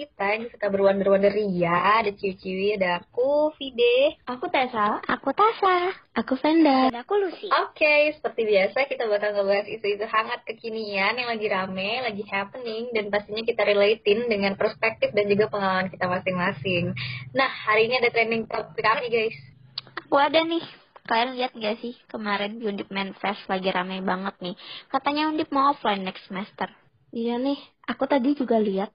kita-kita yang suka berwonder-wonder ria. Ada ciwi-ciwi, ada aku, Vide. Aku Tessa. Aku Tasa. Aku Venda. Dan aku Lucy. Oke, seperti biasa kita bakal ngebahas isu-isu hangat kekinian yang lagi rame, lagi happening, dan pastinya kita relatein dengan perspektif dan juga pengalaman kita masing-masing. Nah, hari ini ada trending topik apa nih guys? Aku ada nih. Kalian lihat gak sih kemarin di Undip Manfest lagi rame banget nih. Katanya Undip mau offline next semester. Iya nih, aku tadi juga lihat.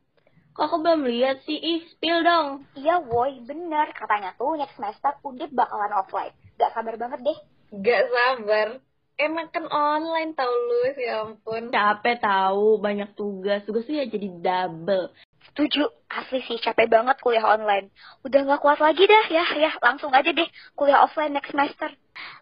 Kok aku belum lihat sih? Ih, spill dong. Iya woi, bener. Katanya tuh next semester Undip bakalan offline. Gak sabar banget deh. Gak sabar. Emang kan online tau lu, ya ampun. Capek tahu, banyak tugas. Tugas tuh ya jadi double. Setuju, asli sih capek banget kuliah online. Udah gak kuat lagi dah ya, ya langsung aja deh kuliah offline next semester.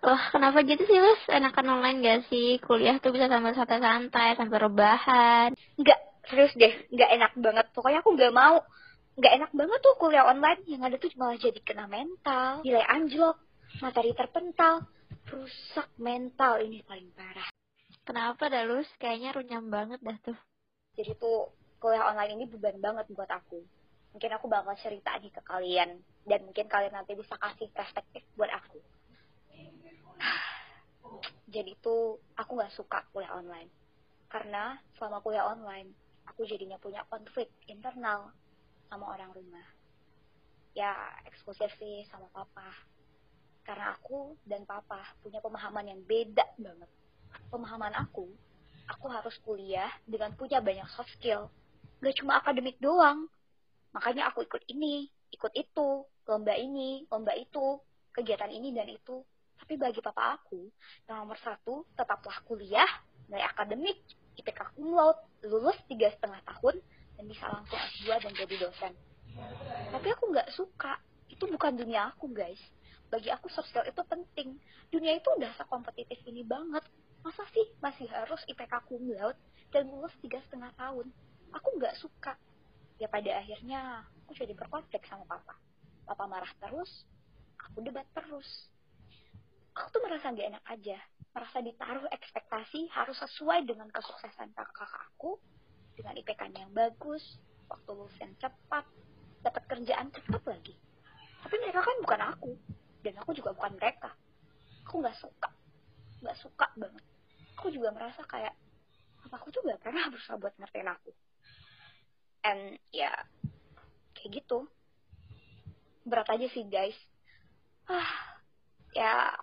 Loh, kenapa gitu sih, Lus? Enakan online gak sih? Kuliah tuh bisa sambil santai-santai, sambil rebahan. Enggak, serius deh, nggak enak banget. Pokoknya aku nggak mau. Nggak enak banget tuh kuliah online. Yang ada tuh malah jadi kena mental, nilai anjlok, materi terpental, rusak mental ini paling parah. Kenapa dah, Lus? Kayaknya runyam banget dah tuh. Jadi tuh kuliah online ini beban banget buat aku. Mungkin aku bakal cerita nih ke kalian. Dan mungkin kalian nanti bisa kasih perspektif buat aku. Jadi tuh aku gak suka kuliah online. Karena selama kuliah online, aku jadinya punya konflik internal sama orang rumah. Ya, eksklusif sih sama papa. Karena aku dan papa punya pemahaman yang beda banget. Pemahaman aku, aku harus kuliah dengan punya banyak soft skill. Gak cuma akademik doang. Makanya aku ikut ini, ikut itu, lomba ini, lomba itu, kegiatan ini dan itu. Tapi bagi papa aku, nomor satu, tetaplah kuliah, nilai akademik, IPK cum laude, lulus tiga setengah tahun, dan bisa langsung S2 dan jadi dosen. Tapi aku nggak suka. Itu bukan dunia aku, guys. Bagi aku soft skill itu penting. Dunia itu udah sekompetitif ini banget. Masa sih masih harus IPK cum laude dan lulus tiga setengah tahun? Aku nggak suka. Ya pada akhirnya aku jadi berkonflik sama papa. Papa marah terus, aku debat terus. Aku tuh merasa gak enak aja. Merasa ditaruh ekspektasi harus sesuai dengan kesuksesan kakak aku. Dengan IPK yang bagus, waktu lulus yang cepat, dapat kerjaan cepat lagi. Tapi mereka kan bukan aku. Dan aku juga bukan mereka. Aku gak suka. Gak suka banget. Aku juga merasa kayak, apa aku tuh gak pernah berusaha buat ngertiin aku. And ya, kayak gitu. Berat aja sih guys. Ah, ya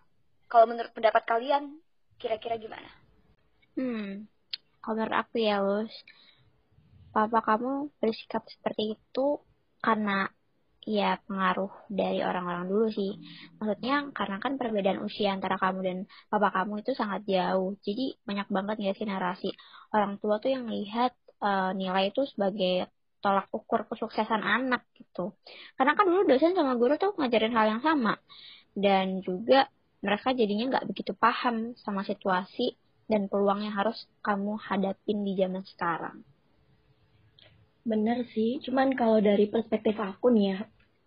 kalau menurut pendapat kalian, kira-kira gimana? Hmm, kalau menurut aku ya, Lus. Papa kamu bersikap seperti itu karena ya pengaruh dari orang-orang dulu sih. Maksudnya karena kan perbedaan usia antara kamu dan papa kamu itu sangat jauh. Jadi banyak banget ya sih narasi orang tua tuh yang lihat uh, nilai itu sebagai tolak ukur kesuksesan anak gitu. Karena kan dulu dosen sama guru tuh ngajarin hal yang sama. Dan juga mereka jadinya nggak begitu paham sama situasi dan peluang yang harus kamu hadapin di zaman sekarang. Bener sih, cuman kalau dari perspektif aku nih ya,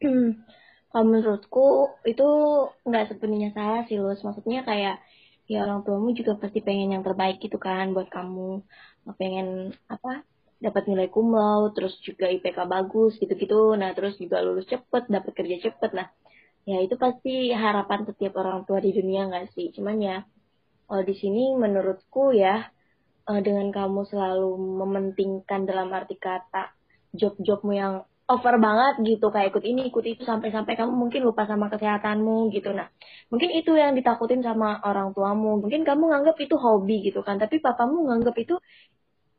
kalau menurutku itu nggak sepenuhnya salah sih Lus. Maksudnya kayak ya orang tuamu juga pasti pengen yang terbaik gitu kan buat kamu. Pengen apa dapat nilai cum laude, terus juga IPK bagus gitu-gitu. Nah, terus juga lulus cepet, dapat kerja cepet. Nah, ya itu pasti harapan setiap orang tua di dunia nggak sih? Cuman ya kalau di sini menurutku ya eh, dengan kamu selalu mementingkan dalam arti kata job-jobmu yang over banget gitu kayak ikut ini ikut itu sampai-sampai kamu mungkin lupa sama kesehatanmu gitu. Nah mungkin itu yang ditakutin sama orang tuamu. Mungkin kamu nganggap itu hobi gitu kan tapi papamu nganggap itu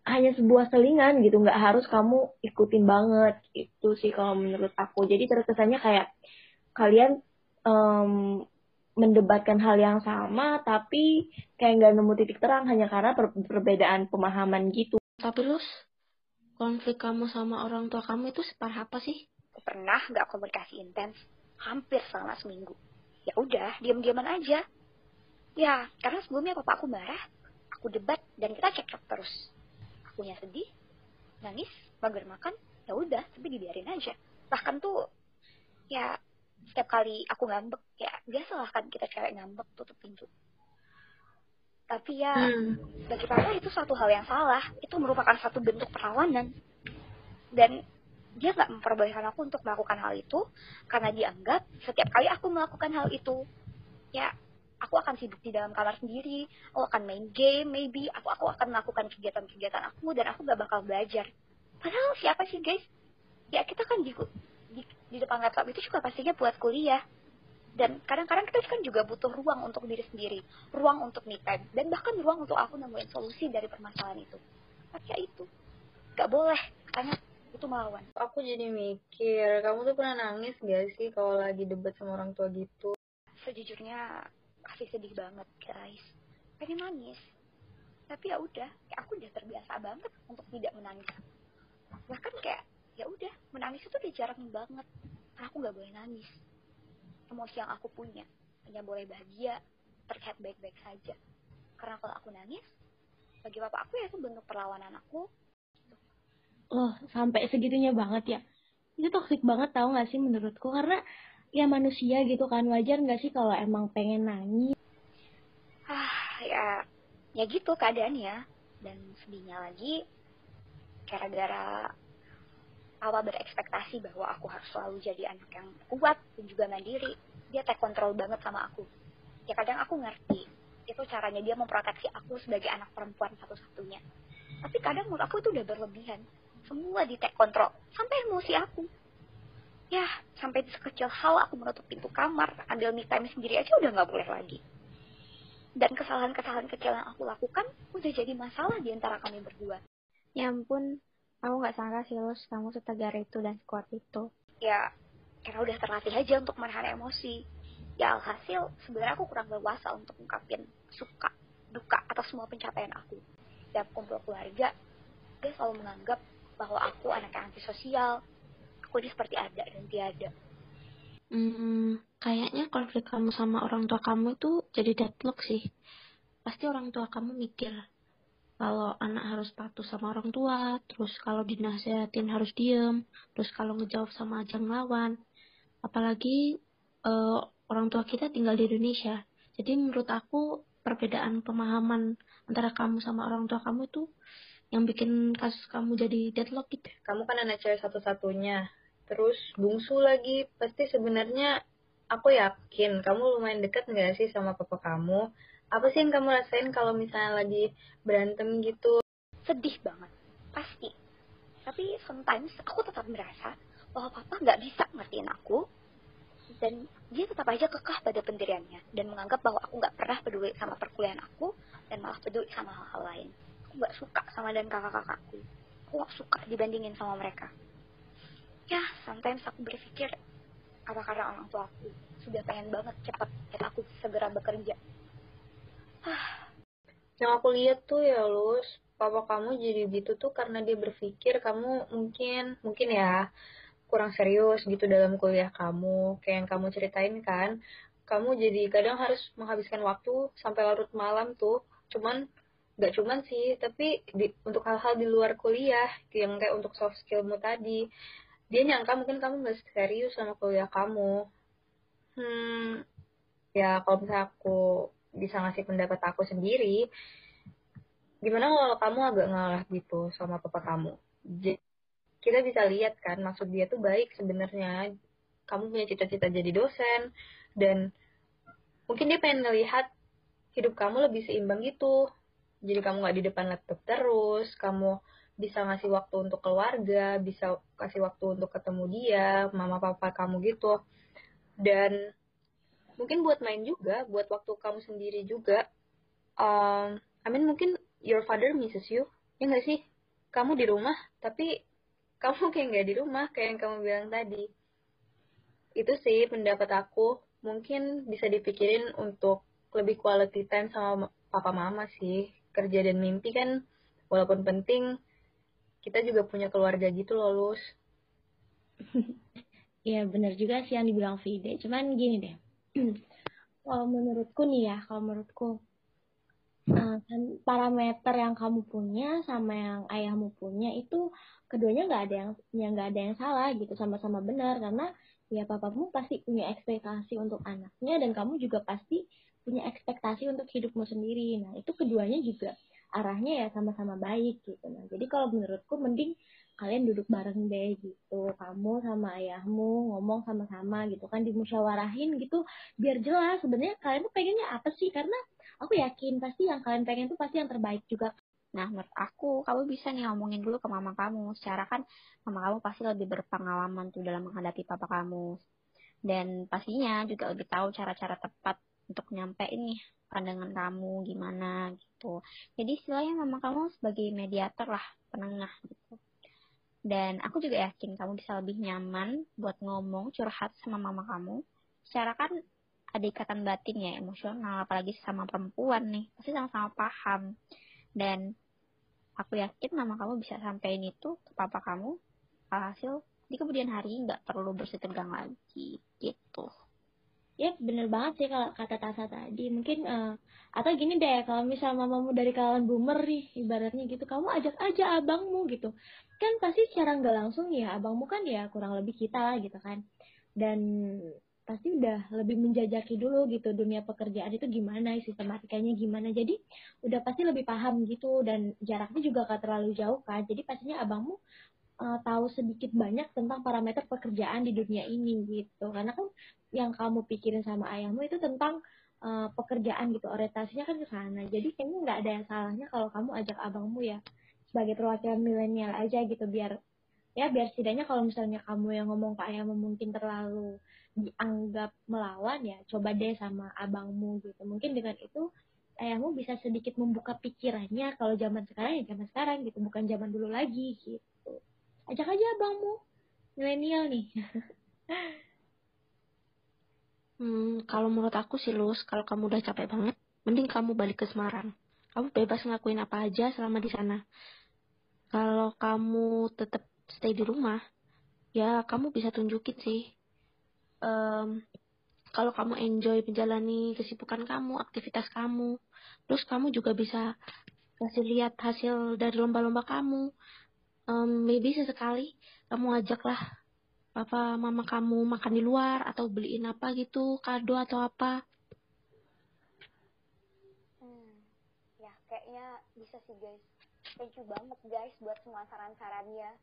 hanya sebuah selingan gitu. Nggak harus kamu ikutin banget itu sih kalau menurut aku. Jadi terkesannya kayak kalian um, mendebatkan hal yang sama tapi kayak nggak nemu titik terang hanya karena per perbedaan pemahaman gitu. Tapi Lus, konflik kamu sama orang tua kamu itu separah apa sih? Aku pernah nggak komunikasi intens, hampir selama seminggu. Ya udah, diam-diaman aja. Ya, karena sebelumnya papa aku marah, aku debat dan kita cekcok terus. Akunya sedih, nangis, mager makan, ya udah, tapi dibiarin aja. Bahkan tuh, ya setiap kali aku ngambek ya biasalah kan kita cewek ngambek tutup pintu. Tapi ya hmm. bagi papa itu suatu hal yang salah. Itu merupakan satu bentuk perlawanan. Dan dia nggak memperbolehkan aku untuk melakukan hal itu karena dianggap setiap kali aku melakukan hal itu ya aku akan sibuk di dalam kamar sendiri. Aku akan main game maybe. Aku aku akan melakukan kegiatan-kegiatan aku dan aku gak bakal belajar. Padahal siapa sih guys? Ya kita kan di, di, di depan laptop itu juga pastinya buat kuliah. Dan kadang-kadang kita kan juga butuh ruang untuk diri sendiri ruang untuk me time dan bahkan ruang untuk aku nemuin solusi dari permasalahan itu. Ya itu. Gak boleh katanya itu melawan. Aku jadi mikir kamu tuh pernah nangis gak sih kalau lagi debat sama orang tua gitu? Sejujurnya pasti sedih banget guys. Pengen nangis. Tapi ya udah ya aku udah terbiasa banget untuk tidak menangis. Bahkan kayak ya udah menangis itu udah jarang banget. Karena aku nggak boleh nangis. Emosi yang aku punya hanya boleh bahagia terlihat baik-baik saja. Karena kalau aku nangis bagi bapak aku ya itu bentuk perlawanan aku. Loh sampai segitunya banget ya? Itu toksik banget tau gak sih menurutku? Karena ya manusia gitu kan wajar nggak sih kalau emang pengen nangis? Ah ya ya gitu keadaannya. Dan sedihnya lagi gara-gara awal berekspektasi bahwa aku harus selalu jadi anak yang kuat dan juga mandiri. Dia take control banget sama aku. Ya kadang aku ngerti itu caranya dia memproteksi aku sebagai anak perempuan satu-satunya. Tapi kadang menurut aku itu udah berlebihan. Semua di take control. Sampai emosi aku. Ya sampai sekecil hal aku menutup pintu kamar ambil me time sendiri aja udah nggak boleh lagi. Dan kesalahan-kesalahan kecil yang aku lakukan udah jadi masalah di antara kami berdua. Ya ampun aku nggak sangka sih lo kamu setegar itu dan sekuat itu. Ya karena udah terlatih aja untuk menahan emosi. Ya alhasil sebenarnya aku kurang leluasa untuk ungkapin suka duka atas semua pencapaian aku. Setiap kumpul keluarga dia selalu menganggap bahwa aku anak yang antisosial. Aku ini seperti ada dan tiada. Hmm, kayaknya konflik kamu sama orang tua kamu itu jadi deadlock sih. Pasti orang tua kamu mikir kalau anak harus patuh sama orang tua, terus kalau dinasehatin harus diem, terus kalau ngejawab sama aja ngelawan. Apalagi uh, orang tua kita tinggal di Indonesia. Jadi menurut aku perbedaan pemahaman antara kamu sama orang tua kamu itu yang bikin kasus kamu jadi deadlock gitu. Kamu kan anak cewek satu-satunya. Terus bungsu lagi, pasti sebenarnya aku yakin kamu lumayan dekat nggak sih sama papa kamu? Apa sih yang kamu rasain kalau misalnya lagi berantem gitu? Sedih banget, pasti. Tapi sometimes aku tetap merasa bahwa papa nggak bisa ngertiin aku dan dia tetap aja kekeh pada pendiriannya dan menganggap bahwa aku nggak pernah peduli sama perkuliahan aku dan malah peduli sama hal-hal lain aku gak suka sama dan kakak-kakakku aku gak suka dibandingin sama mereka ya sometimes aku berpikir apa karena orang tua aku sudah pengen banget cepat cepat aku segera bekerja yang aku lihat tuh ya Lus papa kamu jadi gitu tuh karena dia berpikir kamu mungkin mungkin ya kurang serius gitu dalam kuliah kamu. Kayak yang kamu ceritain kan kamu jadi kadang harus menghabiskan waktu sampai larut malam tuh. Cuman nggak cuman sih tapi di, untuk hal-hal di luar kuliah yang kayak untuk soft skillmu tadi dia nyangka mungkin kamu nggak serius sama kuliah kamu. Hmm ya kalau misalnya aku bisa ngasih pendapat aku sendiri gimana kalau kamu agak ngalah gitu sama papa kamu? Jadi, kita bisa lihat kan maksud dia tuh baik sebenarnya. Kamu punya cita-cita jadi dosen dan mungkin dia pengen ngelihat hidup kamu lebih seimbang gitu. Jadi kamu nggak di depan laptop terus kamu bisa ngasih waktu untuk keluarga bisa kasih waktu untuk ketemu dia mama papa kamu gitu. Dan mungkin buat main juga buat waktu kamu sendiri juga. Um, I mean mungkin your father misses you. Ya nggak sih? Kamu di rumah tapi kamu kayak nggak di rumah kayak yang kamu bilang tadi. Itu sih pendapat aku. Mungkin bisa dipikirin untuk lebih quality time sama papa mama sih. Kerja dan mimpi kan walaupun penting kita juga punya keluarga gitu loh Lus Iya bener juga sih yang dibilang Vide cuman gini deh kalau menurutku nih ya kalau menurutku kan parameter yang kamu punya sama yang ayahmu punya itu keduanya nggak ada yang yang nggak ada yang salah gitu sama-sama benar karena ya papamu pasti punya ekspektasi untuk anaknya dan kamu juga pasti punya ekspektasi untuk hidupmu sendiri. Nah, itu keduanya juga arahnya ya sama-sama baik gitu. Nah, jadi kalau menurutku mending kalian duduk bareng deh gitu. Kamu sama ayahmu ngomong sama-sama gitu kan dimusyawarahin gitu biar jelas sebenarnya kalian tuh pengennya apa sih? Karena aku yakin pasti yang kalian pengen tuh pasti yang terbaik juga. Nah, menurut aku, kamu bisa nih ngomongin dulu ke mama kamu. Secara kan, mama kamu pasti lebih berpengalaman tuh dalam menghadapi papa kamu. Dan pastinya juga lebih tahu cara-cara tepat untuk nyampe ini pandangan kamu gimana gitu. Jadi istilahnya memang kamu sebagai mediator lah, penengah gitu. Dan aku juga yakin kamu bisa lebih nyaman buat ngomong curhat sama mama kamu. Secara kan ada ikatan batin ya emosional, apalagi sama perempuan nih, pasti sama-sama paham. Dan aku yakin mama kamu bisa sampein itu ke papa kamu, hasil di kemudian hari nggak perlu bersih tegang lagi gitu. Ya bener banget sih kalau kata Tasa tadi. Mungkin uh, atau gini deh kalau misal mamamu dari kalangan boomer nih ibaratnya gitu, kamu ajak aja abangmu gitu. Kan pasti secara nggak langsung ya abangmu kan ya kurang lebih kita lah gitu kan. Dan pasti udah lebih menjajaki dulu gitu dunia pekerjaan itu gimana sistematikanya gimana jadi udah pasti lebih paham gitu dan jaraknya juga gak terlalu jauh kan jadi pastinya abangmu uh, tahu sedikit banyak tentang parameter pekerjaan di dunia ini gitu. Karena kan yang kamu pikirin sama ayahmu itu tentang uh, pekerjaan gitu orientasinya kan ke sana. Jadi kayaknya nggak ada yang salahnya kalau kamu ajak abangmu ya sebagai perwakilan milenial aja gitu biar ya biar setidaknya kalau misalnya kamu yang ngomong ke ayahmu mungkin terlalu dianggap melawan ya coba deh sama abangmu gitu. Mungkin dengan itu ayahmu bisa sedikit membuka pikirannya. Kalau zaman sekarang ya zaman sekarang gitu bukan zaman dulu lagi gitu ajak aja abangmu. Milenial nih. Hmm kalau menurut aku sih Lus kalau kamu udah capek banget mending kamu balik ke Semarang. Kamu bebas ngelakuin apa aja selama di sana. Kalau kamu tetap stay di rumah ya kamu bisa tunjukin sih. Um, kalau kamu enjoy menjalani kesibukan kamu aktivitas kamu terus kamu juga bisa kasih lihat hasil dari lomba-lomba kamu um, maybe sesekali kamu ajaklah papa mama kamu makan di luar atau beliin apa gitu kado atau apa. Hmm, ya kayaknya bisa sih guys. Thank you banget guys buat semua saran-sarannya.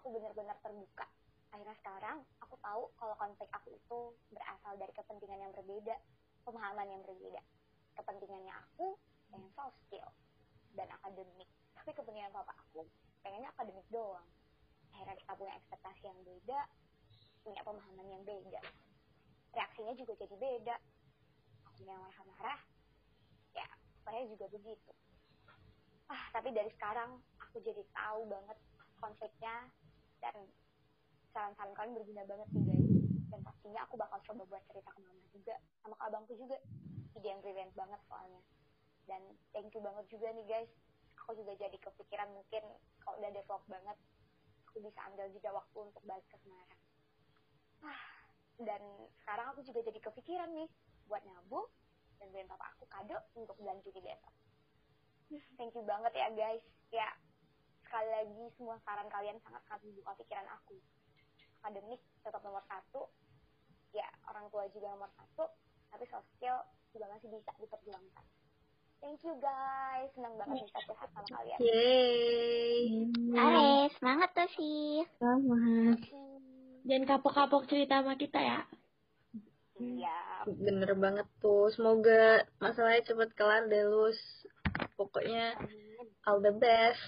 Aku benar-benar terbuka. Akhirnya sekarang aku tahu kalau konflik aku itu berasal dari kepentingan yang berbeda pemahaman yang berbeda. Kepentingannya aku yang soft skill dan akademik. Tapi kepentingan papa aku pengennya akademik doang. Akhirnya kita punya ekspektasi yang beda punya pemahaman yang beda. Reaksinya juga jadi beda. Aku yang marah-marah ya saya juga begitu. Ah tapi dari sekarang aku jadi tahu banget konfliknya dan saran-saran kalian berguna banget nih guys. Dan pastinya aku bakal coba buat cerita ke mama juga sama ke abangku juga. Ide yang brilliant banget soalnya. Dan thank you banget juga nih guys aku juga jadi kepikiran mungkin kalau udah develop banget aku bisa ambil jeda waktu untuk balik ke Semarang. Ah dan sekarang aku juga jadi kepikiran nih buat nabung dan beliin papa aku kado untuk bulan Juni besok. Thank you banget ya guys. Ya sekali lagi semua saran kalian sangat sangat membuka pikiran aku. Akademik tetap nomor satu. Ya orang tua juga nomor satu. Tapi soft skill juga masih bisa diperjuangkan Thank you guys, senang banget bisa curhat sama kalian. Yeay. Hai, semangat tuh sih. Selamat. Jangan kapok-kapok cerita sama kita ya. Iya. Bener banget tuh. Semoga masalahnya cepet kelar deh, Lus. Pokoknya all the best.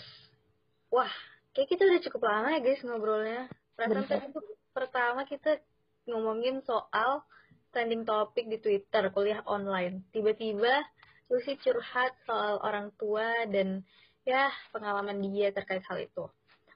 Wah, kayak kita udah cukup lama ya guys ngobrolnya. Perasaan tadi tuh pertama kita ngomongin soal trending topik di Twitter, kuliah online. Tiba-tiba Lucy curhat soal orang tua dan ya pengalaman dia terkait hal itu.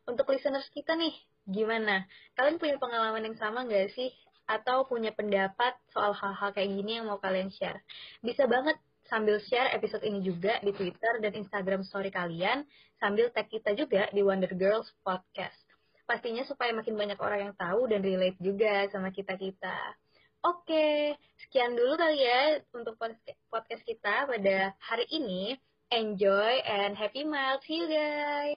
Untuk listeners kita nih, gimana? Kalian punya pengalaman yang sama nggak sih? Atau punya pendapat soal hal-hal kayak gini yang mau kalian share? Bisa banget sambil share episode ini juga di Twitter dan Instagram story kalian, sambil tag kita juga di Wonder Girls Podcast. Pastinya supaya makin banyak orang yang tahu dan relate juga sama kita-kita. Oke, sekian dulu kali ya untuk podcast kita pada hari ini. Enjoy and happy miles. See you guys.